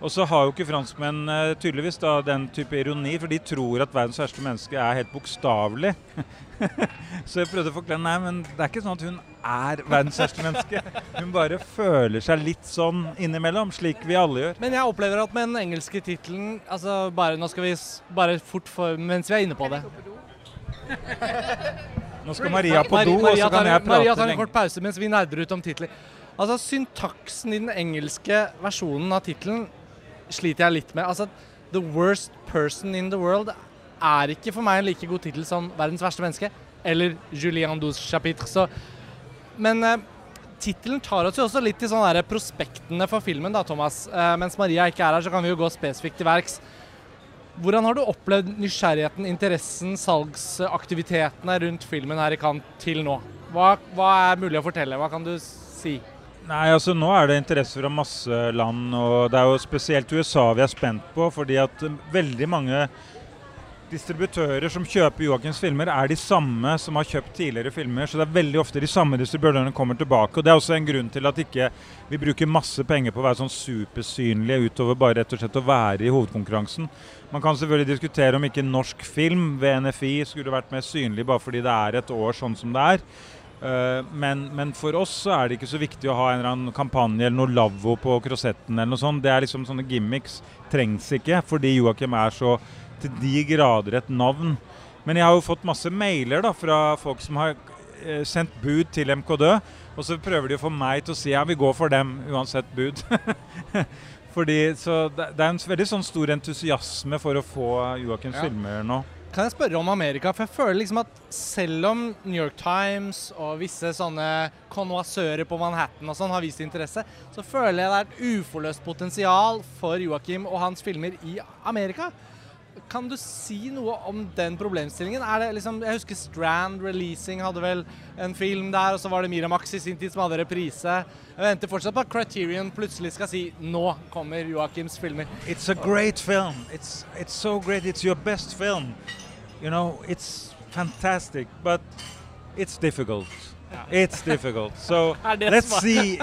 Og så har jo ikke franskmenn eh, tydeligvis da den type ironi, for de tror at verdens verste menneske er helt bokstavelig. så jeg prøvde å forklare nei, men det er ikke sånn at hun er verdens verste menneske. Hun bare føler seg litt sånn innimellom, slik vi alle gjør. Men jeg opplever at med den engelske tittelen altså bare, Nå skal vi bare fort for Mens vi er inne på det. Nå skal Maria på do, og så kan jeg prate lenge. Maria tar en kort pause mens vi nerder ut om titler. Altså, Syntaksen i den engelske versjonen av tittelen sliter jeg litt med. Altså, The worst person in the world er ikke for meg en like god tittel som Verdens verste menneske eller Julien Douze chapitre. Så, men eh, tittelen tar oss jo også litt til sånne der prospektene for filmen, da, Thomas. Eh, mens Maria ikke er her, så kan vi jo gå spesifikt til verks. Hvordan har du opplevd nysgjerrigheten, interessen, salgsaktivitetene rundt filmen her i Cannes til nå? Hva, hva er mulig å fortelle? Hva kan du si? Nei, altså Nå er det interesse fra masse land, og det er jo spesielt USA vi er spent på. Fordi at eh, veldig mange distributører som kjøper Joakims filmer, er de samme som har kjøpt tidligere filmer. Så det er veldig ofte de samme distributørene kommer tilbake. og Det er også en grunn til at ikke vi bruker masse penger på å være sånn supersynlige utover bare rett og slett å være i hovedkonkurransen. Man kan selvfølgelig diskutere om ikke norsk film ved NFI skulle vært mer synlig bare fordi det er et år sånn som det er. Eh, men, men for oss så er det ikke så viktig å ha en eller annen kampanje eller noe lavvo på krosetten eller noe sånt. Det er liksom sånne gimmicks trengs ikke, fordi Joakim er så til de grader et navn. Men jeg har jo fått masse mailer da fra folk som har eh, sendt bud til MKD, og så prøver de å få meg til å si ja, vi går for dem uansett bud. Fordi, så det, det er en veldig sånn stor entusiasme for å få Joakims Ja. filmer nå. Kan jeg spørre om Amerika? For jeg føler liksom at selv om New York Times og visse sånne konnoissører på Manhattan og sånn har vist interesse, så føler jeg det er et uforløst potensial for Joakim og hans filmer i Amerika. Kan du si noe om den problemstillingen? Er det liksom, jeg husker Strand Releasing hadde vel en film der, og så var det Miramax i sin tid som hadde reprise. Jeg venter fortsatt på at Criterion plutselig skal si nå kommer Joakims filmer. It's a great film. It's it's so great. It's your best film. You know, it's fantastic, but it's difficult. It's difficult. So let's see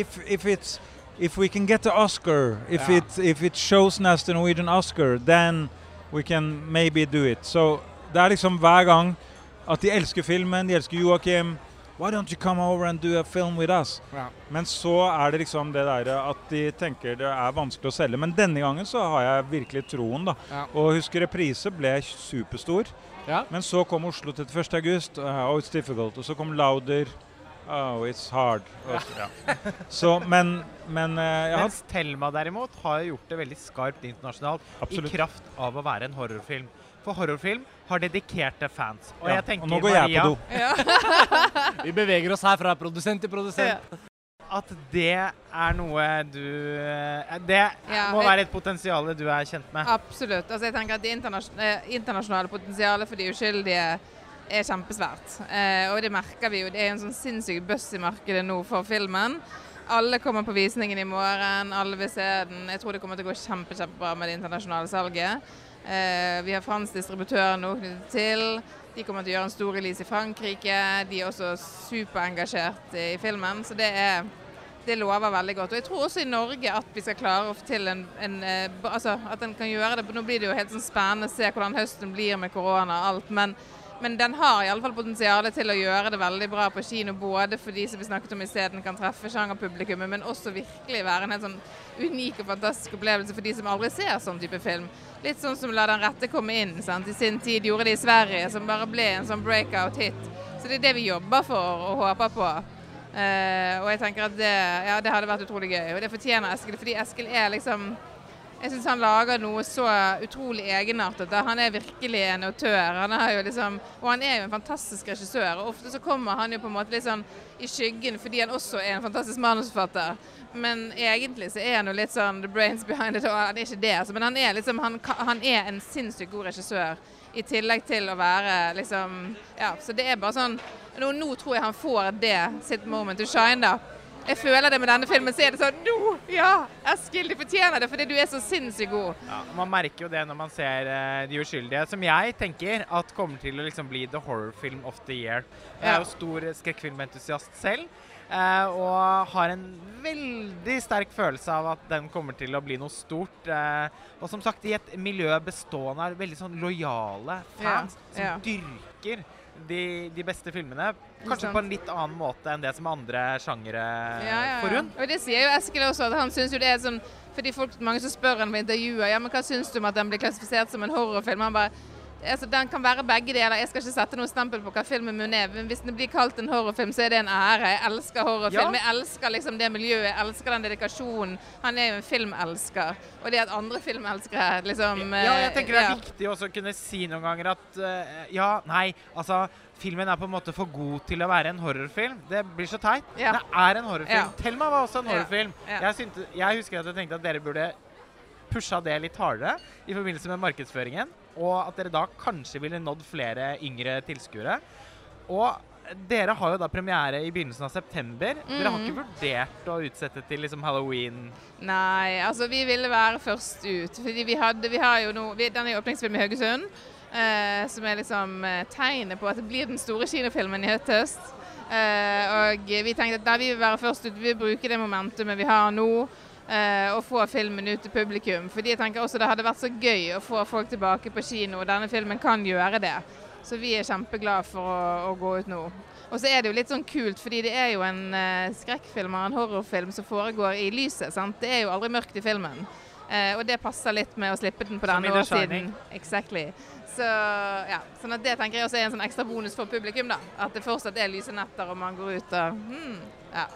if if it's if we can get the Oscar. If yeah. it if it shows as the Norwegian Oscar, then we can maybe do it. Så det er liksom hver gang at de elsker filmen, de elsker Joakim. Why don't you come over and do a film with us? Ja. Men så er det liksom det der at de tenker det er vanskelig å selge. Men denne gangen så har jeg virkelig troen, da. Ja. Og husker reprise ble superstor. Ja. Men så kom Oslo 31. august. Uh, oh, it's difficult. Og så kom Lauder. Oh, it's hard. Ja. Så, men men uh, jeg Mens Thelma derimot har gjort det veldig skarpt internasjonalt absolutt i kraft av å være en horrorfilm. For horrorfilm har dedikerte fans. Og ja. jeg tenker, Og nå går jeg Maria, på do. Vi beveger oss her fra produsent til produsent. at det er noe du eh, Det Ja, må være et potensial du er kjent med. Absolutt. Altså, jeg tenker at Det eh, internasjonale potensialet for de uskyldige er kjempesvært. Eh, og det merker vi jo. Det er en sånn sinnssyk buss i markedet nå for filmen. Alle kommer på visningen i morgen, alle vil se den. Jeg tror det kommer til å gå kjempe, kjempebra med det internasjonale salget. Eh, vi har fransk distributør nå knyttet til. De kommer til å gjøre en stor release i Frankrike. De er også superengasjert i filmen. Så det er det lover veldig godt. Og jeg tror også i Norge at vi skal klare å få til en, en eh, Altså at en kan gjøre det. Nå blir det jo helt sånn spennende å se hvordan høsten blir med korona og alt. Men, men den har i alle fall potensial til å gjøre det veldig bra på kino. Både for de som vi snakket om i stedet kan treffe sjangerpublikummet, men også virkelig være en helt sånn unik og fantastisk opplevelse for de som aldri ser sånn type film. Litt sånn som La den rette komme inn. Sant? I sin tid gjorde de i Sverige, som bare ble en sånn breakout-hit. Så det er det vi jobber for og håper på. Eh, og jeg tenker at det, ja, det hadde vært utrolig gøy. Og det fortjener Eskil, fordi Eskil er liksom Jeg syns han lager noe så utrolig egenartet. Han er virkelig en autør. Han liksom, og han er jo en fantastisk regissør. og Ofte så kommer han jo på en måte litt sånn i skyggen fordi han også er en fantastisk manusforfatter. Men egentlig så er han jo litt sånn the brains behind it. Og han er ikke det, altså. Men han er liksom, han, han er en sinnssykt god regissør. I tillegg til å være liksom Ja, så det er bare sånn Nå, nå tror jeg han får det sitt moment to shine, da. Jeg føler det med denne filmen. Så er det sånn Nå! Ja! Eskil, du fortjener det fordi du er så sinnssykt god. Ja, man merker jo det når man ser uh, De uskyldige, som jeg tenker at kommer til å liksom bli the horror film of the year. Jeg er jo stor skrekkfilmentusiast selv. Uh, og har en veldig sterk følelse av at den kommer til å bli noe stort. Uh, og som sagt, i et miljø bestående av veldig sånn lojale fans Ja, som ja. dyrker de, de beste filmene. Kanskje på en litt annen måte enn det som andre sjangere Ja, ja, får rundt. Og det sier jo Eskil også, at han syns jo det er sånn Fordi folk, mange som spør ham på intervjuer ja, men hva syns du om at den blir klassifisert som en horrorfilm. Han bare altså, Den kan være begge deler. Jeg skal ikke sette noe stempel på hva filmen min er. Men hvis den blir kalt en horrorfilm, så er det en ære. Jeg elsker horrorfilm. Ja. Jeg elsker liksom det miljøet. Jeg elsker den dedikasjonen. Han er jo en filmelsker. Og det at andre filmelskere liksom Ja, jeg eh, tenker det er viktig også å kunne si noen ganger at eh, ja, nei, altså Filmen er på en måte for god til å være en horrorfilm. Det blir så teit. Ja. Det er en horrorfilm. Ja. Thelma var også en horrorfilm. Ja. Jeg, synte, jeg husker at jeg tenkte at dere burde pusha det litt hardere i forbindelse med markedsføringen. Og at dere da kanskje ville nådd flere yngre tilskuere. Og dere har jo da premiere i begynnelsen av september. Dere har Mhm. ikke vurdert å utsette til liksom halloween? Nei, altså vi ville være først ut. Fordi vi hadde, vi har jo nå, Den er åpningsfilm i Haugesund. Eh, som er liksom eh, tegnet på at det blir den store kinofilmen i høst. Eh, og vi tenkte at nei, vi vil være først ut. Vi vil bruke det momentumet vi har nå. eh, og få filmen ut til publikum. Fordi jeg tenker også det hadde vært så gøy å få folk tilbake på kino. og Denne filmen kan gjøre det. Så vi er kjempeglade for å, å gå ut nå. Og så er det jo litt sånn kult, fordi det er jo en eh, skrekkfilm og en horrorfilm som foregår i lyset. sant? Det er jo aldri mørkt i filmen. Eh, og det passer litt med å slippe den på denne årstiden. Exactly. Så ja, sånn at det tenker jeg også er en sånn ekstra bonus for publikum. da. At det fortsatt er lyse netter og man går ut og hmm, ja.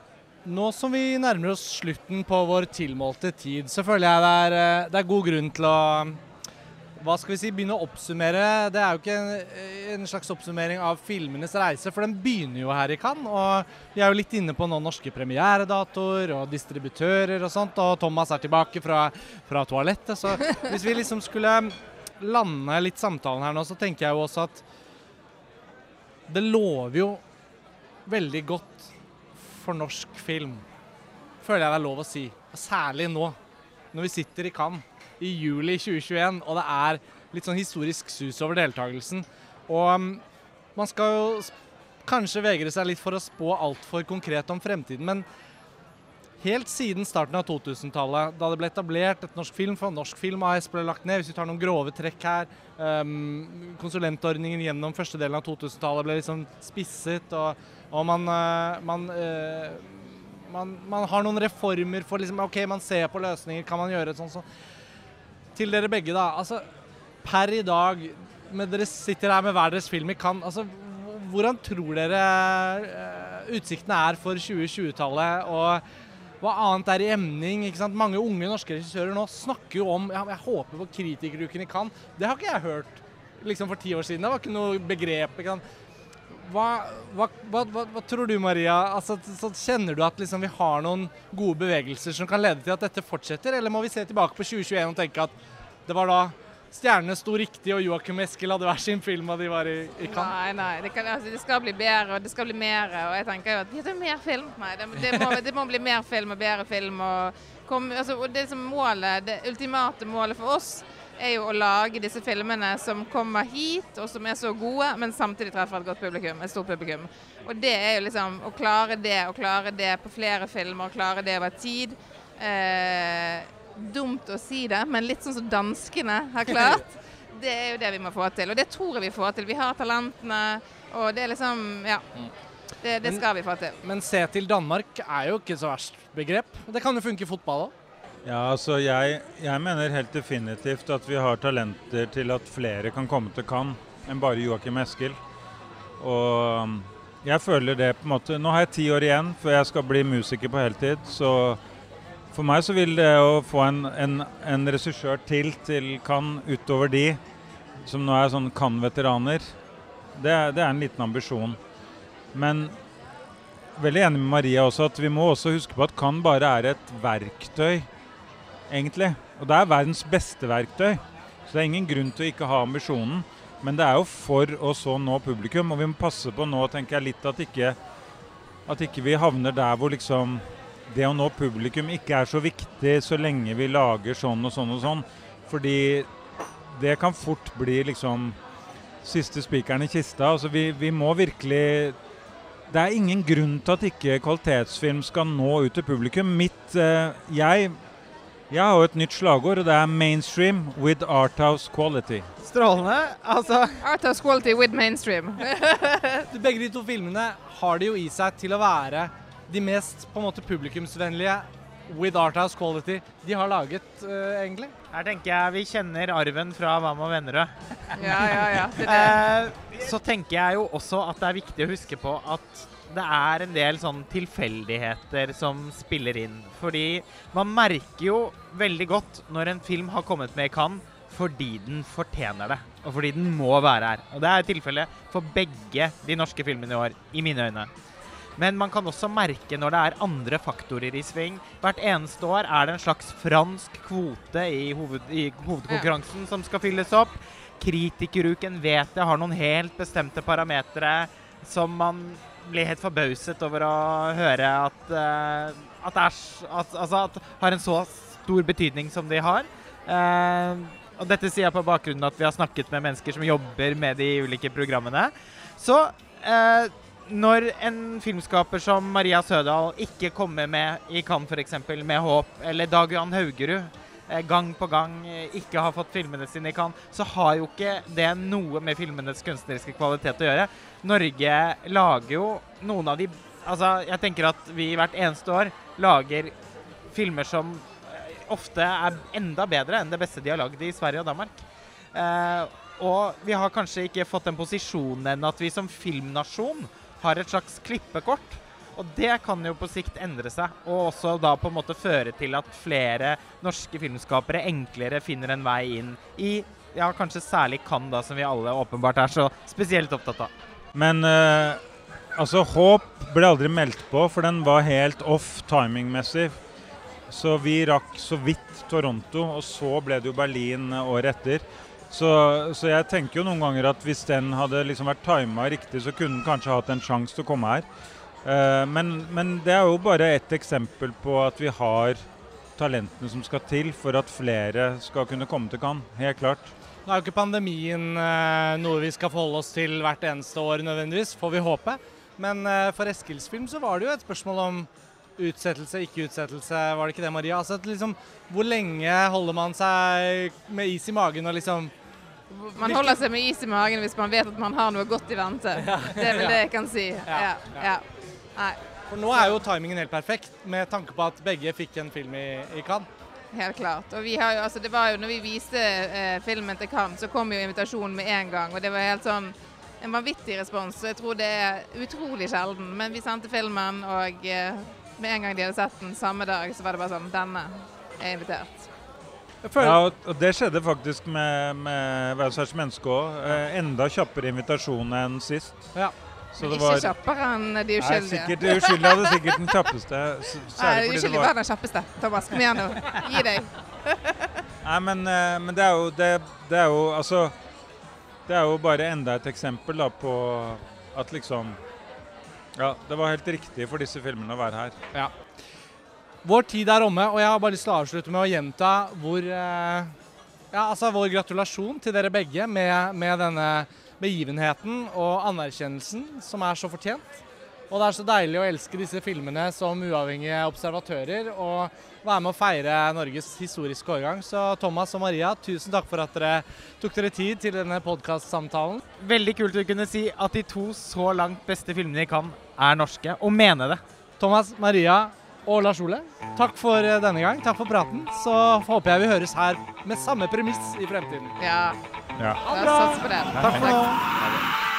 Nå som vi nærmer oss slutten på vår tilmålte tid, så føler jeg det er, eh, det er god grunn til å hva skal vi si, begynne å oppsummere. Det er jo ikke en, en slags oppsummering av filmenes reise, for den begynner jo her i Cannes. Og vi er jo litt inne på noen norske premieredatoer og distributører og sånt. Og Thomas er tilbake fra, fra toalettet. Så hvis vi liksom skulle lande litt samtalen her nå, så tenker jeg jo også at det lover jo veldig godt for norsk film. Føler jeg det er lov å si. Særlig nå, når vi sitter i Cannes i juli 2021, og det er litt sånn historisk sus over deltakelsen. Og um, man skal jo kanskje vegre seg litt for å spå altfor konkret om fremtiden, men helt siden starten av 2000-tallet, da det ble etablert et norsk film, for Norsk Film AS ble lagt ned, hvis vi tar noen grove trekk her um, Konsulentordningen gjennom første delen av 2000-tallet ble liksom spisset, og, og man, uh, man, uh, man, man, har noen reformer for liksom OK, man ser på løsninger, kan man gjøre et sånt sånn. Til dere begge, da. altså Per i dag, med dere sitter her med hver deres film i Cannes, altså hvordan tror dere uh, utsiktene er for 2020-tallet? og hva annet er i emning? ikke sant? Mange unge norske regissører nå snakker jo om ja, jeg håper på kritikerukene Cannes. Det har ikke jeg hørt liksom for ti år siden. Det var ikke noe begrep. ikke sant? Hva, hva, hva, hva, tror du, Maria? Altså, så Kjenner du at liksom, vi har noen gode bevegelser som kan lede til at dette fortsetter, eller må vi se tilbake på 2021 og tenke at det var da stjernene sto riktig, og Joakim Eskil hadde hver sin film, og de var i, i Cannes? Nei, nei. Det, kan, altså, det, skal bli bedre, og det skal bli mer. Og jeg tenker jo at det er mer film. Nei, det, det, må, det, må, bli mer film og bedre film. Og, kom, altså, og det som målet, det ultimate målet for oss er jo å lage disse filmene som kommer hit, og som er så gode, men samtidig treffer et godt publikum, et stort publikum. Og det er jo liksom å klare det, og klare det på flere filmer, og klare det over tid. Eh, dumt å si det, men litt sånn som danskene har klart. Det er jo det vi må få til. Og det tror jeg vi får til. Vi har talentene, og det er liksom Ja. Det, det skal vi få til. Men se til Danmark er jo ikke så verst begrep. Det kan jo funke i fotball òg. Ja, altså jeg, jeg, mener helt definitivt at vi har talenter til at flere kan komme til Cannes enn bare Joakim Eskil. Og um, jeg føler det på en måte Nå har jeg ti år igjen før jeg skal bli musiker på heltid. Så for meg så vil det å få en, en, en regissør til til Cannes utover de som nå er sånn Cannes-veteraner, det, det, er en liten ambisjon. Men veldig enig med Maria også at vi må også huske på at Cannes bare er et verktøy, egentlig. Og det er verdens beste verktøy. Så det er ingen grunn til å ikke ha ambisjonen. Men det er jo for å så nå publikum, og vi må passe på nå tenker jeg litt at ikke, at ikke vi havner der hvor liksom det å nå publikum ikke er så viktig så lenge vi lager sånn og sånn og sånn. Fordi det kan fort bli liksom siste spikeren i kista. Altså vi, vi, må virkelig Det er ingen grunn til at ikke kvalitetsfilm skal nå ut til publikum. Mitt eh, jeg, jeg har jo et nytt slagord, og det er 'mainstream with arthouse quality'. Strålende. Altså Arthouse quality with mainstream. Begge de to filmene har det jo i seg til å være de mest på en måte publikumsvennlige with Arthouse Quality de har laget, uh, egentlig. Her tenker jeg vi kjenner arven fra Hva med Vennerød. ja, ja, ja. Det det. Uh, så tenker jeg jo også at det er viktig å huske på at det er en del sånn tilfeldigheter som spiller inn. Fordi man merker jo veldig godt når en film har kommet med i Cannes fordi den fortjener det. Og fordi den må være her. Og det er tilfellet for begge de norske filmene i år, i mine øyne. Men man kan også merke når det er andre faktorer i sving. Hvert eneste år er det en slags fransk kvote i, hoved, i hovedkonkurransen som skal fylles opp. Kritikeruken vet jeg har noen helt bestemte parametere som man blir helt forbauset over å høre at, uh, at, er, at, altså at har en så stor betydning som de har. Uh, og dette sier jeg på bakgrunn av at vi har snakket med mennesker som jobber med de ulike programmene. Så uh, når en filmskaper som Maria Sødal ikke kommer med i Cannes f.eks. med håp, eller Dag Johan Haugerud eh, gang på gang eh, ikke har fått filmene sine i Cannes, så har jo ikke det noe med filmenes kunstneriske kvalitet å gjøre. Norge lager jo noen av de Altså, jeg tenker at vi hvert eneste år lager filmer som eh, ofte er enda bedre enn det beste de har lagd i Sverige og Danmark. Eh, og vi har kanskje ikke fått den posisjonen at vi som filmnasjon har et slags klippekort. Og det kan jo på sikt endre seg, og også da på en måte føre til at flere norske filmskapere enklere finner en vei inn i ja, kanskje særlig Cannes, da, som vi alle åpenbart er så spesielt opptatt av. Men eh, altså, Håp ble aldri meldt på, for den var helt off timingmessig. Så vi rakk så vidt Toronto, og så ble det jo Berlin året etter. Så, så jeg tenker jo noen ganger at hvis den hadde liksom vært tima riktig, så kunne den kanskje hatt en sjanse til å komme her. Eh, men, men det er jo bare ett eksempel på at vi har talentene som skal til for at flere skal kunne komme til Cannes. Helt klart. Nå er jo ikke pandemien eh, noe vi skal forholde oss til hvert eneste år nødvendigvis, får vi håpe. Men eh, for Eskilsfilm så var det jo et spørsmål om utsettelse, ikke utsettelse. Var det ikke det, Maria? Altså, liksom, hvor lenge holder man seg med is i magen og liksom Man holder seg med is i magen hvis man vet at man har noe godt i vente. Det er vel det jeg kan si. Ja. ja. Nei, For nå er jo timingen helt perfekt, med tanke på at begge fikk en film i, i Cannes. helt klart. Og vi har jo, altså det var jo, når vi viste eh, filmen til Cannes, så kom jo invitasjonen med en gang. Og det var helt sånn en vanvittig respons. Så jeg tror det er utrolig sjelden. Men vi sendte filmen, og eh, med en gang de hadde sett den samme dag, så var det bare sånn Denne er invitert. Ja, og- det skjedde faktisk med, med Verdens menneske òg. Eh, enda kjappere invitasjon enn sist. Ja. Så det ikke var kjappere enn de Nei, uskyldige. sikkert De uskyldige hadde sikkert den kjappeste. s- Nei, de uskyldige var var den kjappeste. Thomas, kom igjen nå. Gi deg. Nei, men, eh, men det er jo det, det er jo altså Det er jo bare enda et eksempel da på at liksom Ja, det var helt riktig for disse filmene å være her. Vår tid er omme, og jeg har bare lyst til å avslutte med å gjenta hvor eh, Ja, altså vår gratulasjon til dere begge med, med denne begivenheten og anerkjennelsen som er så fortjent. Og det er så deilig å elske disse filmene som uavhengige observatører og være med å feire Norges historiske årgang. Så Thomas og Maria, tusen takk for at dere tok dere tid til denne podkastsamtalen. Veldig kult å kunne si at de to så langt beste filmene i Cannes er norske, og mene det. Thomas, Maria og Lars Ole, takk for eh, denne gang. Takk for praten. Så håper jeg vi høres her med samme premiss i fremtiden. Ja, Ja. Ha det bra. Takk for nå.